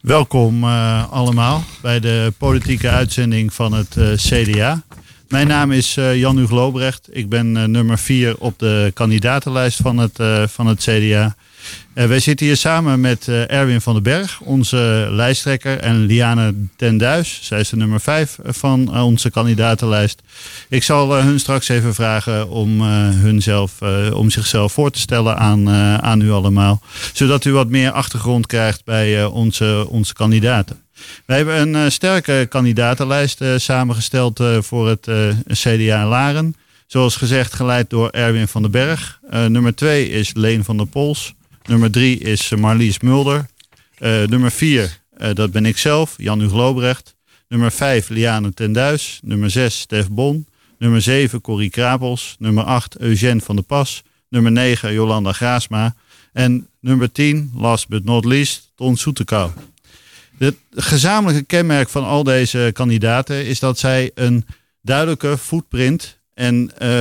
Welkom uh, allemaal bij de politieke uitzending van het uh, CDA. Mijn naam is uh, Jan-Hugo Lobrecht. Ik ben nummer 4 op de kandidatenlijst van het, van het CDA. Wij zitten hier samen met Erwin van den Berg, onze lijsttrekker, en Liane Tenduis. Zij is de nummer 5 van onze kandidatenlijst. Ik zal hun straks even vragen om, hun zelf, om zichzelf voor te stellen aan, aan u allemaal. Zodat u wat meer achtergrond krijgt bij onze, onze kandidaten. Wij hebben een sterke kandidatenlijst samengesteld voor het CDA Laren. Zoals gezegd, geleid door Erwin van den Berg. nummer 2 is Leen van der Pols. Nummer drie is eh, Marlies Mulder. Nummer vier, uh, dat ben ik zelf, Jan Hugo Lobrecht. Nummer vijf, Liane Tenduis. Nummer zes, Stef Bon. Nummer zeven, Corrie Krapels. Nummer acht, Eugène van der Pas. Nummer negen, Jolanda Graasma. En nummer tien, last but not least, Ton Soetekau. Het gezamenlijke kenmerk van al deze kandidaten is dat zij een duidelijke footprint en uh,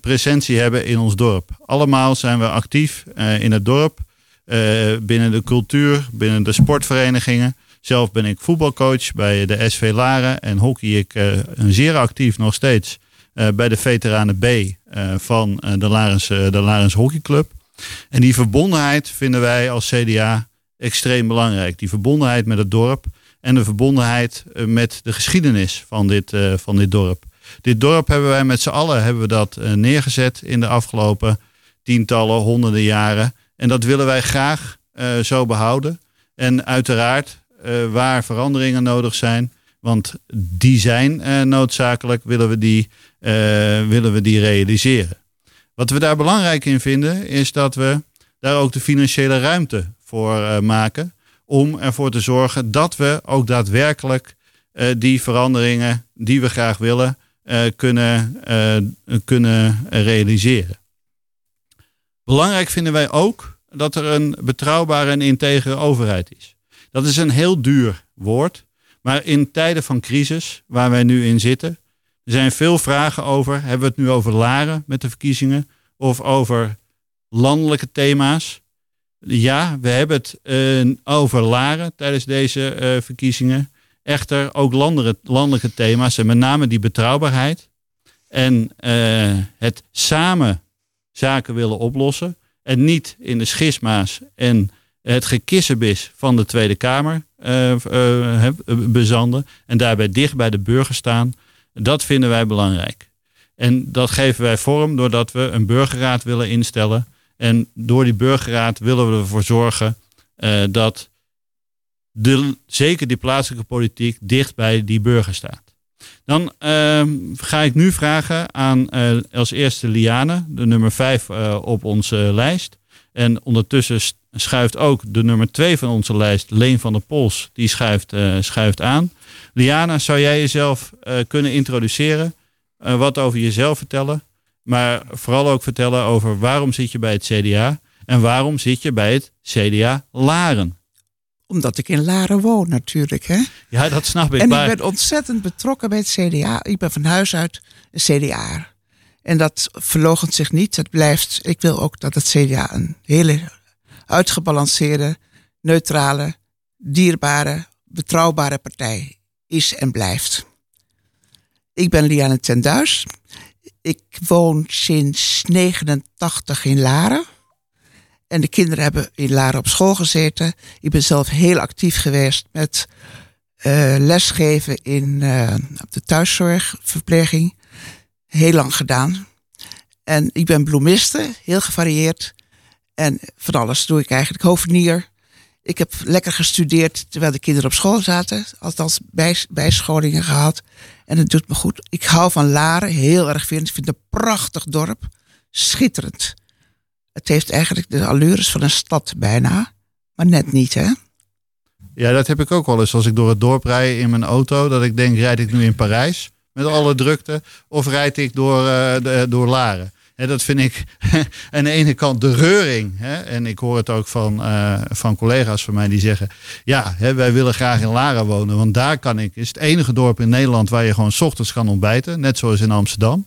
presentie hebben in ons dorp. Allemaal zijn we actief uh, in het dorp, binnen de cultuur, binnen de sportverenigingen. Zelf ben ik voetbalcoach bij de SV Laren en hockey ik zeer actief nog steeds bij de veteranen B van de Larens, de Larens Hockeyclub. En die verbondenheid vinden wij als CDA extreem belangrijk. Die verbondenheid met het dorp en de verbondenheid met de geschiedenis van dit, van dit dorp. Dit dorp hebben wij met z'n allen hebben we dat eh, neergezet in de afgelopen tientallen, honderden jaren. En dat willen wij graag zo behouden. En uiteraard, waar veranderingen nodig zijn, want die zijn noodzakelijk, willen we die, willen we die realiseren. Wat we daar belangrijk in vinden, is dat we daar ook de financiële ruimte voor maken. Om ervoor te zorgen dat we ook daadwerkelijk die veranderingen die we graag willen, uh, kunnen, kunnen realiseren. Belangrijk vinden wij ook dat er een betrouwbare en integere overheid is. Dat is een heel duur woord, maar in tijden van crisis waar wij nu in zitten, er zijn veel vragen over. Hebben we het nu over Laren met de verkiezingen of over landelijke thema's? Ja, we hebben het uh, over Laren tijdens deze uh, verkiezingen. Echter ook landelijke, thema's en met name die betrouwbaarheid en uh, het samen zaken willen oplossen en niet in de schisma's en het gekissenbis van de Tweede Kamer bezanden en daarbij dicht bij de burger staan, dat vinden wij belangrijk. En dat geven wij vorm doordat we een burgerraad willen instellen. En door die burgerraad willen we ervoor zorgen uh, dat zeker die plaatselijke politiek dicht bij die burger staat. Dan uh, ga ik nu vragen aan uh, als eerste Liane, de nummer 5 uh, eh, op onze lijst. En ondertussen schuift ook de nummer 2 van onze lijst, Leen van der Pols, die schuift, schuift aan. Liana, zou jij jezelf kunnen introduceren? wat over jezelf vertellen? Maar vooral ook vertellen over waarom zit je bij het CDA en waarom zit je bij het CDA Laren? Omdat ik in Laren woon natuurlijk. Hè? Ja, dat snap ik. En ik ben ontzettend betrokken bij het CDA. Ik ben van huis uit een CDA. En dat verlogent zich niet. Het blijft, ik wil ook dat het CDA een hele uitgebalanceerde, neutrale, dierbare, betrouwbare partij is en blijft. Ik ben Liane Tenduis. Ik woon sinds 89 in Laren. En de kinderen hebben in Laren op school gezeten. Ik ben zelf heel actief geweest met uh, lesgeven in op de thuiszorgverpleging. Heel lang gedaan. En ik ben bloemiste, heel gevarieerd. En van alles doe ik eigenlijk. Hovenier. Ik heb lekker gestudeerd terwijl de kinderen op school zaten. Althans bij, bijscholingen gehad. En het doet me goed. Ik hou van Laren heel erg veel. Ik vind het een prachtig dorp. Schitterend. Het heeft eigenlijk de allures van een stad bijna, maar net niet, hè? Ja, dat heb ik ook wel eens als ik door het dorp rijd in mijn auto. Dat ik denk, rijd ik nu in Parijs met alle drukte? Of rijd ik door, uh, de, door Laren? Dat vind ik aan de ene kant de reuring. En ik hoor het ook van, uh, van collega's van mij die zeggen... ja, wij willen graag in Laren wonen. Want daar kan ik... is het enige dorp in Nederland waar je gewoon ochtends kan ontbijten. Net zoals in Amsterdam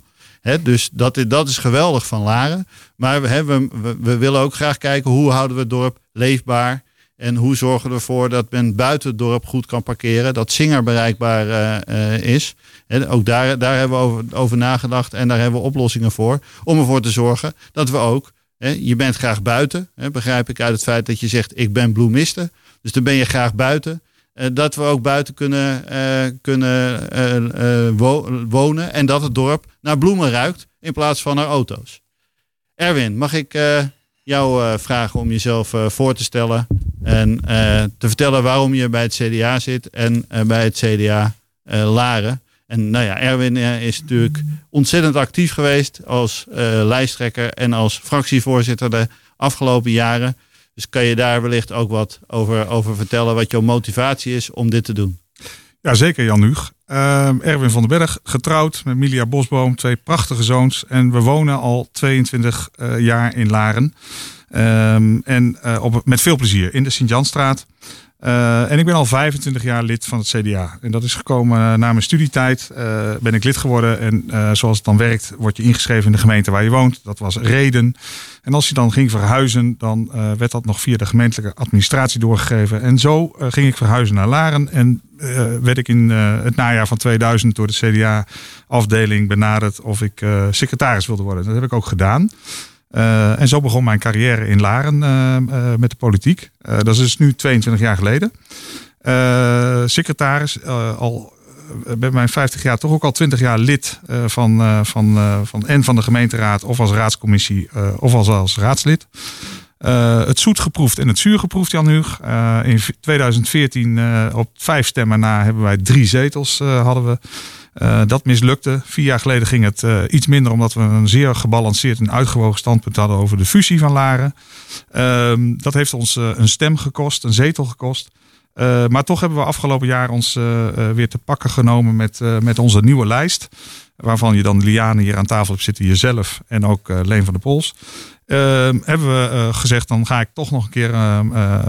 dus dat, dat is geweldig van Laren. Maar we, we, we, willen ook graag kijken hoe houden we het dorp leefbaar. En hoe zorgen we ervoor dat men buiten het dorp goed kan parkeren, dat Singer bereikbaar uh, is. En ook daar, daar hebben we over, over, nagedacht en daar hebben we oplossingen voor. Om ervoor te zorgen dat we ook, hè, je bent graag buiten, hè, begrijp ik uit het feit dat je zegt ik ben bloemiste. Dus dan ben je graag buiten. Uh, dat we ook buiten kunnen, kunnen wonen en dat het dorp naar bloemen ruikt in plaats van naar auto's. Erwin, mag ik jou vragen om jezelf voor te stellen en te vertellen waarom je bij het CDA zit en bij het CDA eh, Laren. En nou ja, Erwin is natuurlijk ontzettend actief geweest als lijsttrekker en als fractievoorzitter de afgelopen jaren. Dus kan je daar wellicht ook wat over, over vertellen, wat jouw motivatie is om dit te doen? Ja, zeker Jan Huug. Erwin van den Berg, getrouwd met Milia Bosboom, twee prachtige zoons. En we wonen al 22 jaar in Laren. Um, en op, met veel plezier in de Sint-Janstraat. Uh, en ik ben al 25 jaar lid van het CDA. En dat is gekomen uh, na mijn studietijd. Uh, ben ik lid geworden. En zoals het dan werkt, word je ingeschreven in de gemeente waar je woont. Dat was reden. En als je dan ging verhuizen, dan werd dat nog via de gemeentelijke administratie doorgegeven. En zo ging ik verhuizen naar Laren. En werd ik in het najaar van 2000 door de CDA-afdeling benaderd of ik secretaris wilde worden. Dat heb ik ook gedaan. Uh, en zo begon mijn carrière in Laren uh, uh, met de politiek. dat is dus nu 22 jaar geleden. secretaris, al bij mijn 50 jaar toch ook al 20 jaar lid van, van, van en van de gemeenteraad of als raadscommissie of als, als raadslid. het zoet geproefd en het zuur geproefd, Jan Huug. in 2014 op vijf stemmen na hebben wij drie zetels hadden we. Uh, dat mislukte. Vier jaar geleden ging het uh, iets minder omdat we een zeer gebalanceerd en uitgewogen standpunt hadden over de fusie van Laren. Uh, dat heeft ons uh, een stem gekost, een zetel gekost. Maar toch hebben we afgelopen jaar ons weer te pakken genomen met, met onze nieuwe lijst. Waarvan je dan Liane hier aan tafel hebt zitten, jezelf en ook Leen van der Pols. Ehm, hebben we gezegd, dan ga ik toch nog een keer uh,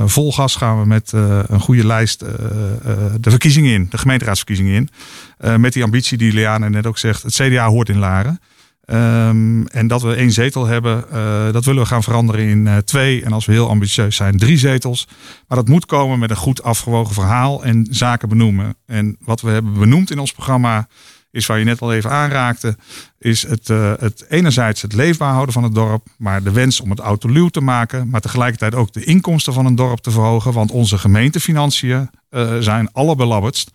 vol gas gaan we met een goede lijst de verkiezingen in, de gemeenteraadsverkiezingen in. met die ambitie die Liane net ook zegt, het CDA hoort in Laren. Um, en dat we één zetel hebben, dat willen we gaan veranderen in twee. En als we heel ambitieus zijn, drie zetels. Maar dat moet komen met een goed afgewogen verhaal en zaken benoemen. En wat we hebben benoemd in ons programma is waar je net al even aanraakte, is het, uh, het enerzijds het leefbaar houden van het dorp, maar de wens om het autoluw te maken, maar tegelijkertijd ook de inkomsten van een dorp te verhogen, want onze gemeentefinanciën uh, zijn allerbelabberdst.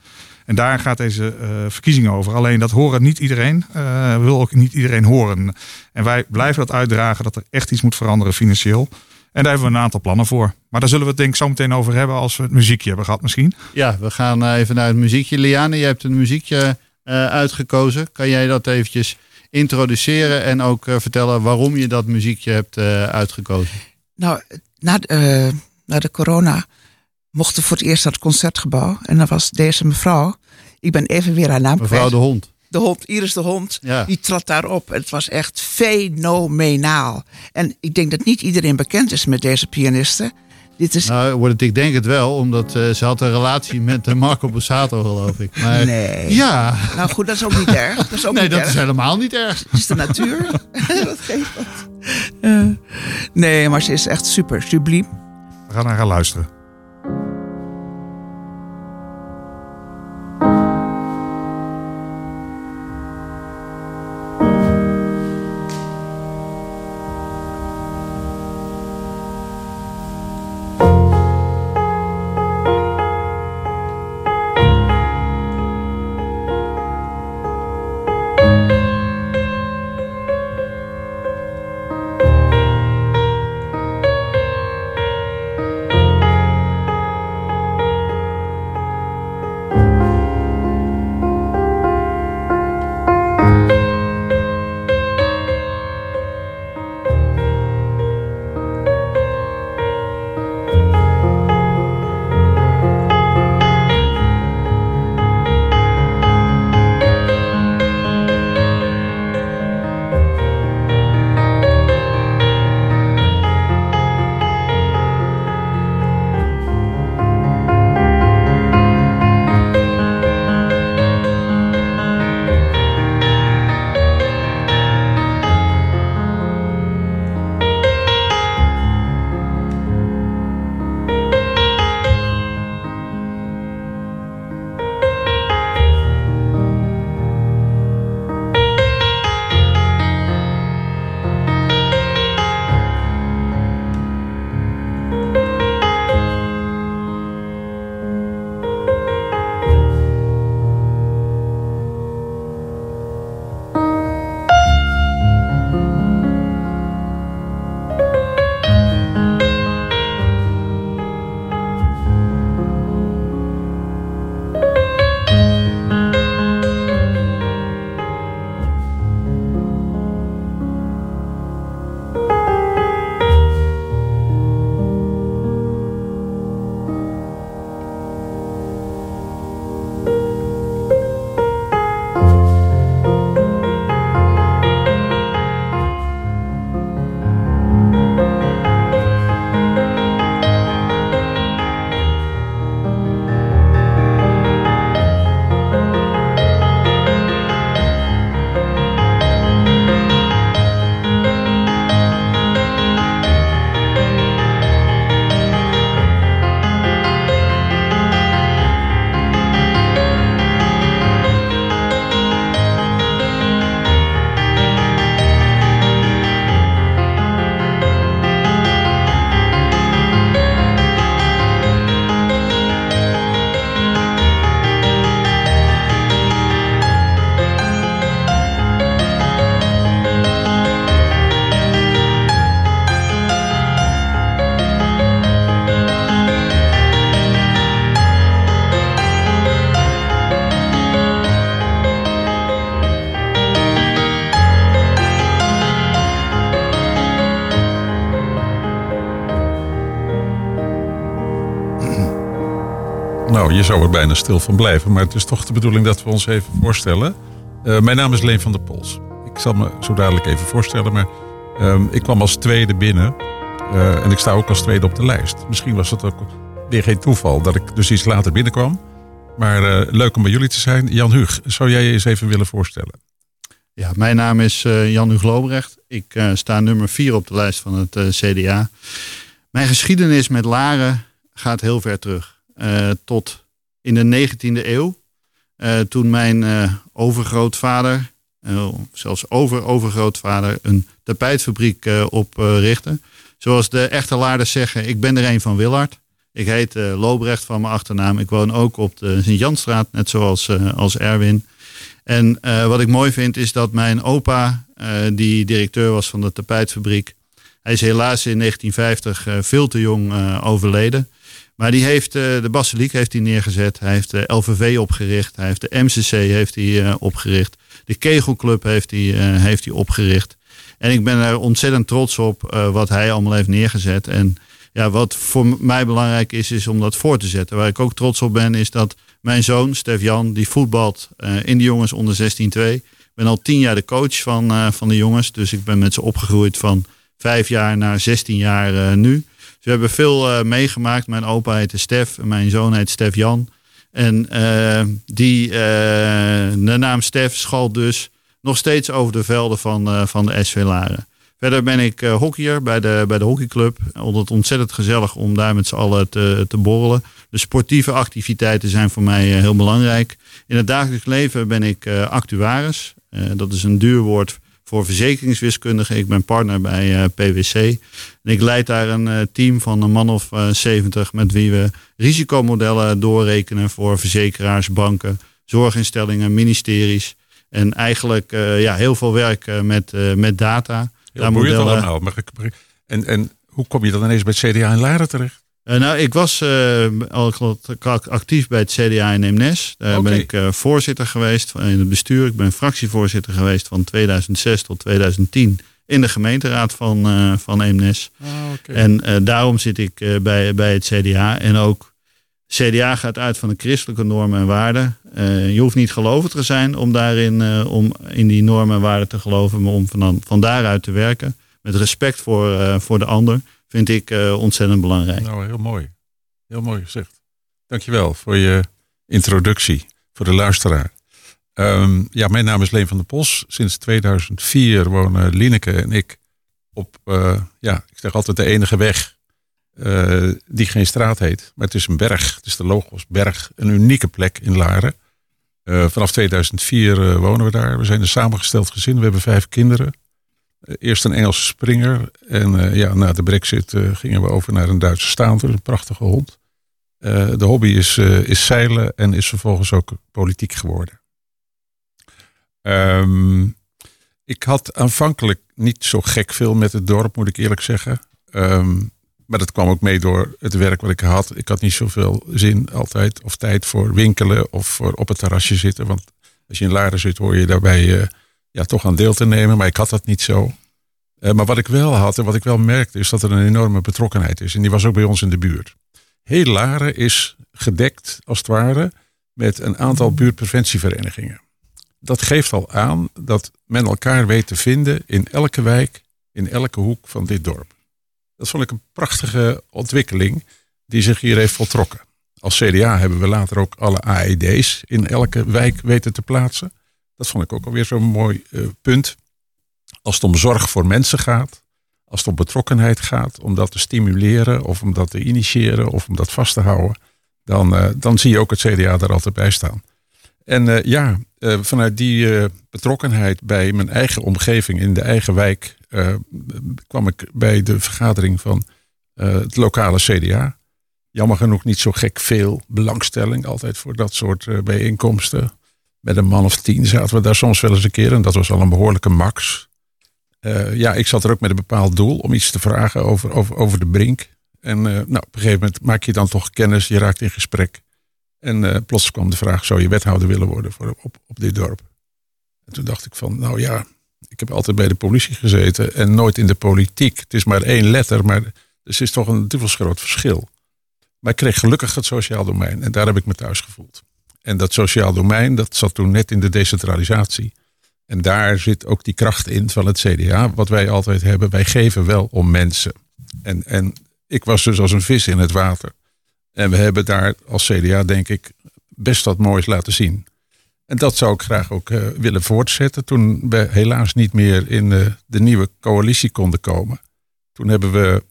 En daar gaat deze uh, verkiezing over. Alleen dat horen niet iedereen, wil ook niet iedereen horen. En wij blijven dat uitdragen dat er echt iets moet veranderen financieel. En daar hebben we een aantal plannen voor. Maar daar zullen we het denk ik zo meteen over hebben als we het muziekje hebben gehad misschien. Ja, we gaan even naar het muziekje. Liane, je hebt een muziekje uh, uitgekozen. Kan jij dat eventjes introduceren en ook uh, vertellen waarom je dat muziekje hebt uh, uitgekozen? Nou, na de, na de corona mochten voor het eerst naar het concertgebouw. En dan was deze mevrouw, ik ben even weer haar naam Mevrouw de Hond. De hond, Iris de Hond, ja. die trad daarop. Het was echt fenomenaal. En ik denk dat niet iedereen bekend is met deze pianiste. Dit is... Nou, ik denk het wel, omdat uh, ze had een relatie met Marco Bussato, geloof ik. Maar, nee. Ja. Nou goed, dat is ook niet erg. Dat is ook nee, niet dat erg. is helemaal niet erg. Het is de natuur. dat geeft wat. Uh, nee, maar ze is echt super, subliem. We gaan naar haar luisteren. Nou, je zou er bijna stil van blijven, maar het is toch de bedoeling dat we ons even voorstellen. Uh, mijn naam is Leen van der Pols. Ik zal me zo dadelijk even voorstellen, maar um, ik kwam als tweede binnen. Uh, en ik sta ook als tweede op de lijst. Misschien was het ook weer geen toeval dat ik dus iets later binnenkwam. Maar uh, leuk om bij jullie te zijn. Jan Hug, zou jij je eens even willen voorstellen? Ja, mijn naam is Jan Hug Lobrecht. Ik sta nummer vier op de lijst van het CDA. Mijn geschiedenis met Laren gaat heel ver terug. Uh, tot in de 19e eeuw. Uh, toen mijn uh, overgrootvader, zelfs over-overgrootvader, een tapijtfabriek oprichtte. Zoals de echte Laarders zeggen, ik ben er een van Willard. Ik heet Lobrecht van mijn achternaam. Ik woon ook op de Sint-Janstraat, net zoals als Erwin. En wat ik mooi vind is dat mijn opa, die directeur was van de tapijtfabriek, hij is helaas in 1950 veel te jong overleden. Maar die heeft uh, de Basiliek heeft hij neergezet. Hij heeft de LVV opgericht. Hij heeft de MCC heeft hij, uh, opgericht. De Kegelclub heeft hij, heeft hij opgericht. En ik ben er ontzettend trots op wat hij allemaal heeft neergezet. En ja, wat voor mij belangrijk is, is om dat voor te zetten. Waar ik ook trots op ben, is dat mijn zoon, Stef Jan, die voetbalt in de jongens onder 16-2. Ik ben al tien jaar de coach van, van de jongens. Dus ik ben met ze opgegroeid van vijf jaar naar 16 jaar nu we hebben veel uh, meegemaakt. Mijn opa heette Stef en mijn zoon heet Stef Jan. En uh, die, uh, de naam Stef schalt dus nog steeds over de velden van, van de SV Laren. Verder ben ik hockeyer bij de, bij de hockeyclub. Altijd ontzettend gezellig om daar met z'n allen te, te borrelen. De sportieve activiteiten zijn voor mij heel belangrijk. In het dagelijks leven ben ik actuaris. dat is een duur woord voor verzekeringswiskundigen. Ik ben partner bij eh, PwC. En ik leid daar een uh, team van een man of uh, eh, 70 met wie we risicomodellen doorrekenen voor verzekeraars, banken, zorginstellingen, ministeries. En eigenlijk ja, heel veel werk met, met data. Heel daar modellen... allemaal. En, en hoe kom je dan ineens bij het CDA in Laren terecht? Uh, nou, ik was uh, al actief bij het CDA in Eemnes. Daar okay. ben ik uh, voorzitter geweest in het bestuur. Ik ben fractievoorzitter geweest van 2006 tot 2010 in de gemeenteraad van, van Eemnes. Okay. En daarom zit ik bij, bij het CDA. En ook CDA gaat uit van de christelijke normen en waarden. je hoeft niet gelovig te zijn om daarin om in die normen en waarden te geloven, maar om van, van daaruit te werken. Met respect voor, voor de ander vind ik uh, ontzettend belangrijk. Nou, heel mooi. Heel mooi gezegd. Dankjewel voor je introductie, voor de luisteraar. Um, ja, mijn naam is Leen van der Pos. Sinds 2004 wonen Lineke en ik op, uh, ja, ik zeg altijd de enige weg uh, die geen straat heet. Maar het is een berg. Het is de Logos Berg. Een unieke plek in Laren. vanaf 2004 wonen we daar. We zijn een samengesteld gezin. We hebben vijf kinderen. Eh, eerst een Engelse springer. En uh, ja, na de brexit uh, gingen we over naar een Duitse staanter. Een prachtige hond. De hobby is, is zeilen en is vervolgens ook politiek geworden. Um, ik had aanvankelijk niet zo gek veel met het dorp, moet ik eerlijk zeggen. Um, maar dat kwam ook mee door het werk wat ik had. Ik had niet zoveel zin altijd of tijd voor winkelen of voor op het terrasje zitten. Want als je in Laren zit, hoor je daarbij ja, toch aan deel te nemen. Maar ik had dat niet zo. Uh, maar wat ik wel had en wat ik wel merkte, is dat er een enorme betrokkenheid is. En die was ook bij ons in de buurt. Heel Laren is gedekt, als het ware, met een aantal buurtpreventieverenigingen. Dat geeft al aan dat men elkaar weet te vinden in elke wijk, in elke hoek van dit dorp. Dat vond ik een prachtige ontwikkeling die zich hier heeft voltrokken. Als CDA hebben we later ook alle AED's in elke wijk weten te plaatsen. Dat vond ik ook alweer zo'n mooi uh, punt. Als het om zorg voor mensen gaat, als het om betrokkenheid gaat, om dat te stimuleren of om dat te initiëren of om dat vast te houden, dan, uh, dan zie je ook het CDA daar altijd bij staan. En uh, ja, vanuit die betrokkenheid bij mijn eigen omgeving in de eigen wijk kwam ik bij de vergadering van het lokale CDA. Jammer genoeg niet zo gek veel belangstelling altijd voor dat soort bijeenkomsten met een man of tien zaten we daar soms wel eens een keer. En dat was al een behoorlijke max. Uh, ja, ik zat er ook met een bepaald doel om iets te vragen over, over, de brink. En uh, nou, op een gegeven moment maak je dan toch kennis, je raakt in gesprek. En uh, plots kwam de vraag, zou je wethouder willen worden voor, op, op dit dorp? En toen dacht ik van, nou ja, ik heb altijd bij de politie gezeten en nooit in de politiek. Het is maar één letter, maar er is toch een dubbels groot verschil. Maar ik kreeg gelukkig het sociaal domein. En daar heb ik me thuis gevoeld. En dat sociaal domein, dat zat toen net in de decentralisatie. En daar zit ook die kracht in van het CDA. Wat wij altijd hebben, wij geven wel om mensen. En, en ik was dus als een vis in het water. En we hebben daar als CDA, denk ik, best wat moois laten zien. En dat zou ik graag ook uh, willen voortzetten. Toen we helaas niet meer in uh, de nieuwe coalitie konden komen. Toen hebben we,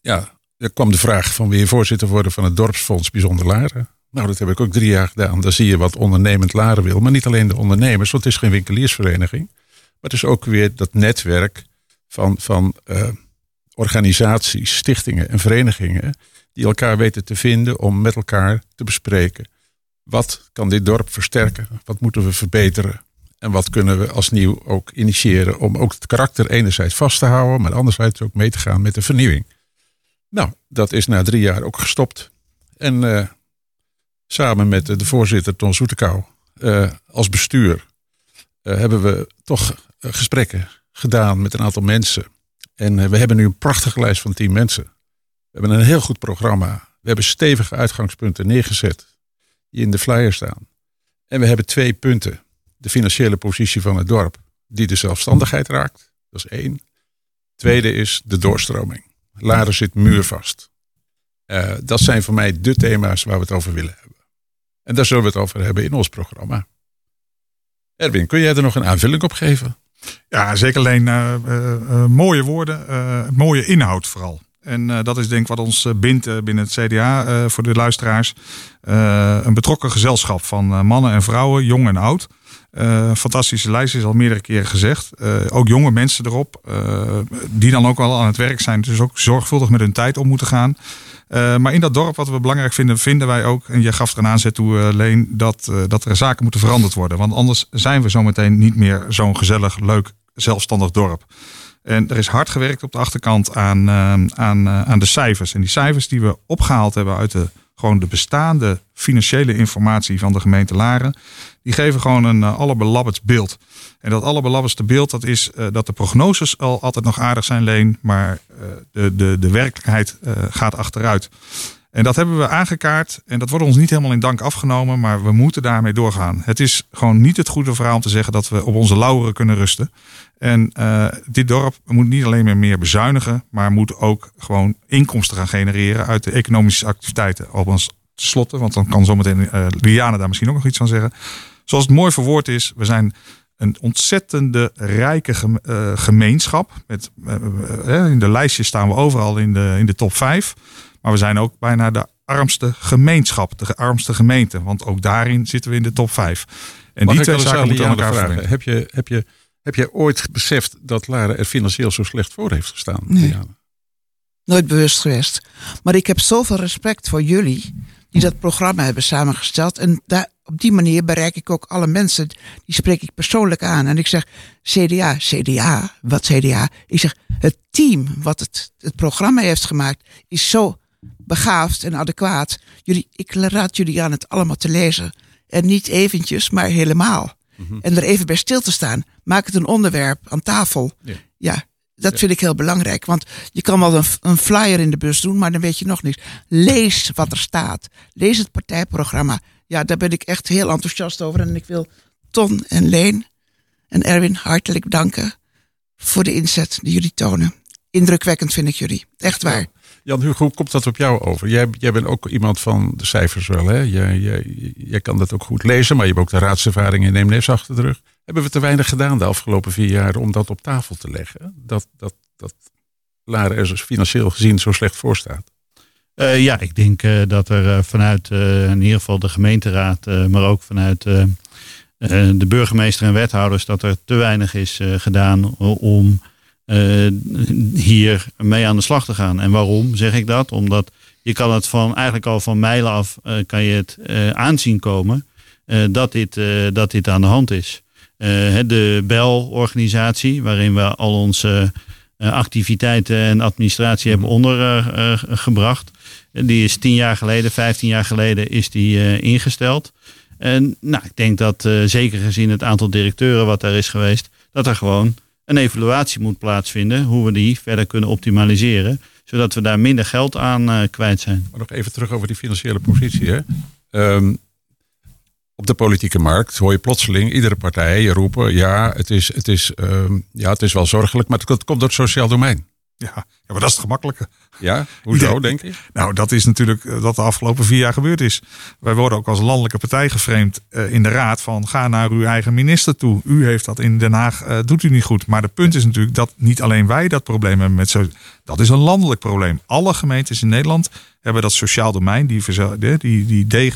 ja, er kwam de vraag van weer voorzitter worden van het dorpsfonds Bijzonder Laren. Nou, dat heb ik ook drie jaar gedaan. Dan zie je wat ondernemend Laren wil. Maar niet alleen de ondernemers, want het is geen winkeliersvereniging. Maar het is ook weer dat netwerk van, van uh, organisaties, stichtingen en verenigingen. Die elkaar weten te vinden om met elkaar te bespreken. Wat kan dit dorp versterken? Wat moeten we verbeteren? En wat kunnen we als nieuw ook initiëren om ook het karakter enerzijds vast te houden, maar anderzijds ook mee te gaan met de vernieuwing. Nou, dat is na drie jaar ook gestopt. En uh, samen met de voorzitter Ton Soetekau uh, als bestuur uh, hebben we toch gesprekken gedaan met een aantal mensen. En we hebben nu een prachtige lijst van tien mensen. We hebben een heel goed programma. We hebben stevige uitgangspunten neergezet die in de flyer staan. En we hebben twee punten. De financiële positie van het dorp, die de zelfstandigheid raakt. Dat is één. Tweede is de doorstroming. Laren zit muurvast. Uh, dat zijn voor mij de thema's waar we het over willen hebben. En daar zullen we het over hebben in ons programma. Erwin, kun jij er nog een aanvulling op geven? Ja, zeker alleen uh, uh, mooie woorden, mooie inhoud vooral. En dat is denk ik wat ons bindt binnen het CDA voor de luisteraars. Een betrokken gezelschap van mannen en vrouwen, jong en oud. Fantastische lijst is al meerdere keren gezegd. ook jonge mensen erop, die dan ook al aan het werk zijn. Dus ook zorgvuldig met hun tijd om moeten gaan. maar in dat dorp, wat we belangrijk vinden, vinden wij ook, en je gaf er een aanzet toe, Leen, dat, dat er zaken moeten veranderd worden. Want anders zijn we zometeen niet meer zo'n gezellig, leuk, zelfstandig dorp. En er is hard gewerkt op de achterkant aan, aan, aan de cijfers. En die cijfers die we opgehaald hebben uit de, gewoon de bestaande financiële informatie van de gemeente Laren. Die geven gewoon een uh, beeld. En dat allerbelabberdste beeld dat is dat de prognoses al altijd nog aardig zijn, Leen. Maar de, de, de werkelijkheid gaat achteruit. En dat hebben we aangekaart. En dat wordt ons niet helemaal in dank afgenomen. Maar we moeten daarmee doorgaan. Het is gewoon niet het goede verhaal om te zeggen dat we op onze lauweren kunnen rusten. En uh, dit dorp moet niet alleen meer meer bezuinigen. Maar moet ook gewoon inkomsten gaan genereren uit de economische activiteiten. Althans, tenslotte, want dan kan zometeen uh, Liane daar misschien ook nog iets van zeggen. Zoals het mooi verwoord is, we zijn een ontzettende rijke gemeenschap. Met, in de lijstjes staan we overal in de, in de top 5. Maar we zijn ook bijna de armste gemeenschap, de armste gemeente. Want ook daarin zitten we in de top 5. En Mag die twee zaken moeten elkaar vragen. Heb je, heb, je, heb je ooit beseft dat Lara er financieel zo slecht voor heeft gestaan? Nee. Nooit bewust geweest. Maar ik heb zoveel respect voor jullie die dat programma hebben samengesteld. En daar, op die manier bereik ik ook alle mensen. Die spreek ik persoonlijk aan. En ik zeg, CDA, CDA, wat CDA? Ik zeg, het team wat het, het programma heeft gemaakt is zo begaafd en adequaat. Jullie, ik raad jullie aan het allemaal te lezen. En niet eventjes, maar helemaal. Mhm. En er even bij stil te staan. Maak het een onderwerp aan tafel. Ja, ja dat vind ik heel belangrijk. Want je kan wel een, een, flyer in de bus doen, maar dan weet je nog niks. Lees wat er staat. Lees het partijprogramma. Ja, daar ben ik echt heel enthousiast over. En ik wil Ton en Leen en Erwin hartelijk danken voor de inzet die jullie tonen. Indrukwekkend vind ik jullie. Echt waar. Jan, hoe komt dat op jou over? Jij, jij bent ook iemand van de cijfers wel, hè? Jij, jij, jij kan dat ook goed lezen, maar je hebt ook de raadservaring in Neemnes achter de rug. Hebben we te weinig gedaan de afgelopen vier jaar om dat op tafel te leggen? Dat, dat, dat Laren er financieel gezien zo slecht voor staat? Uh, ja, ik denk uh, dat er uh, vanuit in ieder geval de gemeenteraad, maar ook vanuit de burgemeester en wethouders, dat er te weinig is gedaan om hier mee aan de slag te gaan. En waarom zeg ik dat? Omdat je kan het van eigenlijk al van mijlen af kan je het aanzien komen dat, dit, dat dit aan de hand is. de BEL-organisatie, waarin we al onze activiteiten en administratie hebben ondergebracht. die is tien jaar geleden, vijftien jaar geleden is die ingesteld. En nou, ik denk dat zeker gezien het aantal directeuren wat daar is geweest, dat er gewoon een evaluatie moet plaatsvinden hoe we die verder kunnen optimaliseren, zodat we daar minder geld aan kwijt zijn. Maar nog even terug over die financiële positie. Hè? Um, op de politieke markt hoor je plotseling iedere partij roepen: ja, het is, het is, um, ja, het is wel zorgelijk, maar het komt door het sociaal domein. Ja, ja maar dat is het gemakkelijke. Ja, hoezo denk je? Nou, dat is natuurlijk wat eh, de afgelopen vier jaar gebeurd is. Wij worden ook als landelijke partij geframed uh, in de raad van ga naar uw eigen minister toe. U heeft dat in Den Haag, uh, doet u niet goed. Maar de punt is natuurlijk dat niet alleen wij dat probleem hebben met zo. Dat is een landelijk probleem. Alle gemeentes in Nederland hebben dat sociaal domein, die, die, die, die,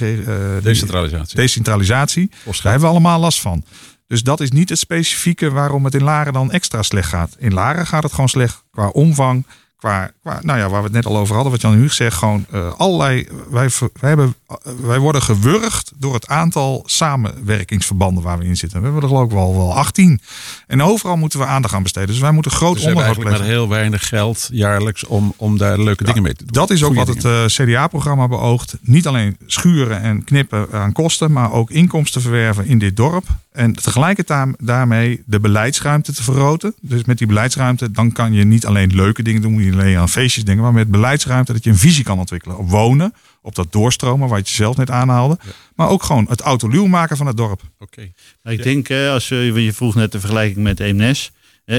decentralisatie. decentralisatie. Daar hebben we allemaal last van. Dus dat is niet het specifieke waarom het in Laren dan extra slecht gaat. In Laren gaat het gewoon slecht qua omvang, qua, qua, nou ja, waar we het net al over hadden, wat Jan Huug zegt, gewoon uh, allerlei. Wij, wij, hebben, uh, wij worden gewurgd door het aantal samenwerkingsverbanden waar we in zitten. We hebben er geloof ik wel, wel 18. En overal moeten we aandacht aan besteden. Dus wij moeten groot dus onderhoud plegen. maar heel weinig geld jaarlijks om, om daar leuke dingen mee te doen. Dat is ook wat het uh, CDA-programma beoogt. Niet alleen schuren en knippen aan kosten, maar ook inkomsten verwerven in dit dorp. En tegelijkertijd daarmee de beleidsruimte te vergroten. Dus met die beleidsruimte, dan kan je niet alleen leuke dingen doen, moet je alleen aan feestjes denken, maar met beleidsruimte dat je een visie kan ontwikkelen. Op wonen, op dat doorstromen, wat je zelf net aanhaalde. Maar ook gewoon het autoluw maken van het dorp. Oké. Okay. Ik denk, als je, je vroeg net de vergelijking met Eemnes.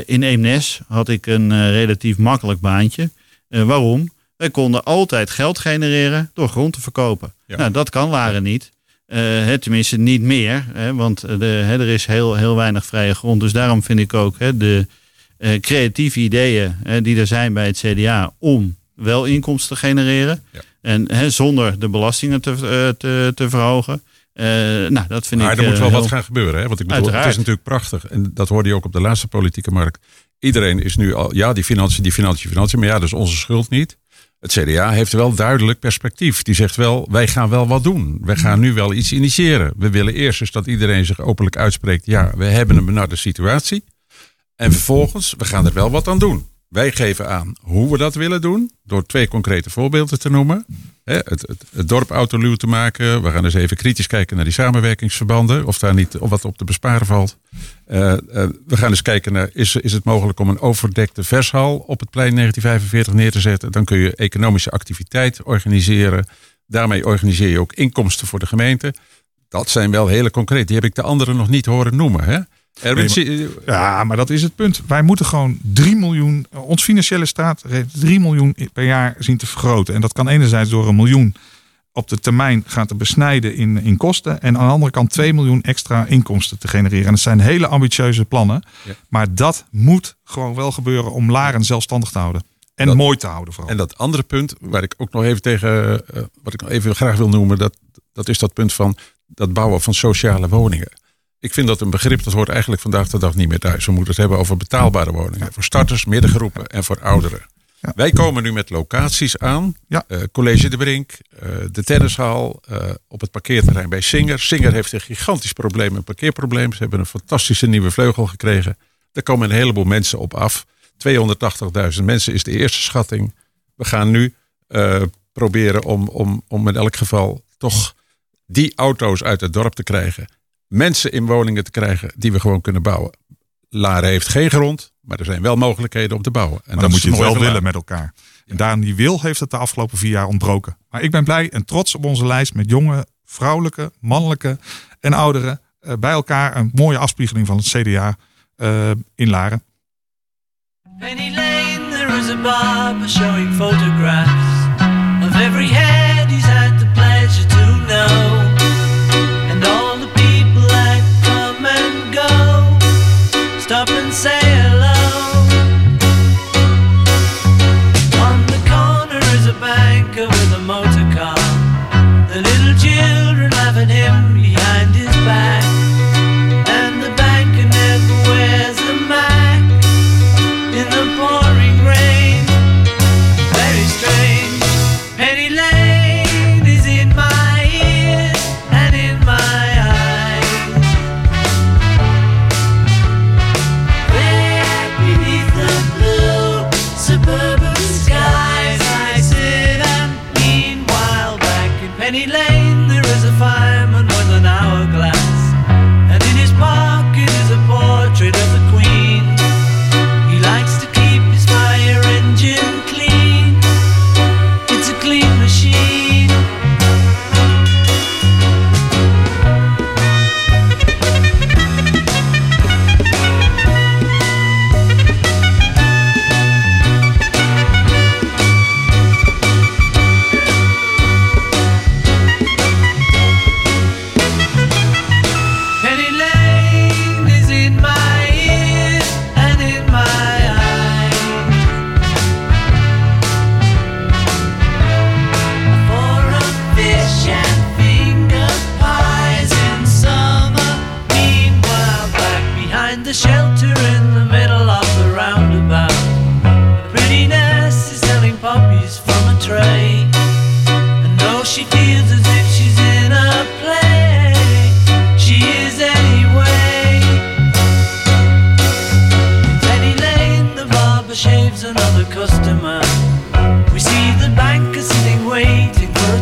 In Eemnes had ik een eh, relatief makkelijk baantje. Eh, waarom? Wij konden altijd geld genereren door grond te verkopen. Nou, dat kan Laren niet. Uh, tenminste, niet meer, hè, want de, hè, er is heel, heel weinig vrije grond. Dus daarom vind ik ook hè, de uh, creatieve ideeën die er zijn bij het CDA om wel inkomsten te genereren. Ja. En hè, zonder de belastingen te, uh, te, te verhogen. nou, dat vind maar ik. Maar er moet wel wat gaan gebeuren. Hè? Want ik bedoel, Uiteraard. het is natuurlijk prachtig. En dat hoorde je ook op de laatste politieke markt. Iedereen is nu al, ja, die financiën, die financiën, financiën. Maar ja, dat is onze schuld niet. Het CDA heeft wel duidelijk perspectief. Die zegt wel, wij gaan wel wat doen. We gaan nu wel iets initiëren. We willen eerst eens dat iedereen zich openlijk uitspreekt. Ja, we hebben een benarde situatie. En vervolgens, we gaan er wel wat aan doen. Wij geven aan hoe we dat willen doen. Door twee concrete voorbeelden te noemen. Het, het, het dorp autoluw te maken. We gaan eens even kritisch kijken naar die samenwerkingsverbanden. Of daar niet of wat op te besparen valt. Uh, uh, we gaan eens kijken naar, is, is het mogelijk om een overdekte vershal op het plein 1945 neer te zetten. Dan kun je economische activiteit organiseren. Daarmee organiseer je ook inkomsten voor de gemeente. Dat zijn wel hele concrete. Die heb ik de anderen nog niet horen noemen. Hè? Ja, maar dat is het punt. Wij moeten gewoon 3 miljoen, ons financiële staat 3 miljoen per jaar zien te vergroten. En dat kan enerzijds door een miljoen op de termijn gaan te besnijden in, in kosten. En aan de andere kant 2 miljoen extra inkomsten te genereren. En dat zijn hele ambitieuze plannen. Ja. Maar dat moet gewoon wel gebeuren om Laren zelfstandig te houden. En dat, mooi te houden vooral. En dat andere punt, waar ik ook nog even tegen, uh, wat ik nog even graag wil noemen, dat, dat is dat punt van dat bouwen van sociale woningen. Ik vind dat een begrip dat hoort eigenlijk vandaag de dag niet meer thuis. We moeten het hebben over betaalbare woningen. Voor starters, middengroepen en voor ouderen. Ja. Wij komen nu met locaties aan. Ja. Uh, College de Brink, uh, de tennishal, uh, op het parkeerterrein bij Singer. Singer heeft een gigantisch probleem, een parkeerprobleem. Ze hebben een fantastische nieuwe vleugel gekregen. Daar komen een heleboel mensen op af. 280.000 mensen is de eerste schatting. We gaan nu proberen om, om, om in elk geval toch die auto's uit het dorp te krijgen mensen in woningen te krijgen die we gewoon kunnen bouwen. Laren heeft geen grond, maar er zijn wel mogelijkheden om te bouwen. En dan moet je het wel willen met elkaar. En daarom die wil heeft het de afgelopen vier jaar ontbroken. Maar ik ben blij en trots op onze lijst met jonge, vrouwelijke, mannelijke en ouderen. Uh, bij elkaar een mooie afspiegeling van het CDA uh, in Laren. Penny Lane, there is a barber showing photographs of every head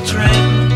train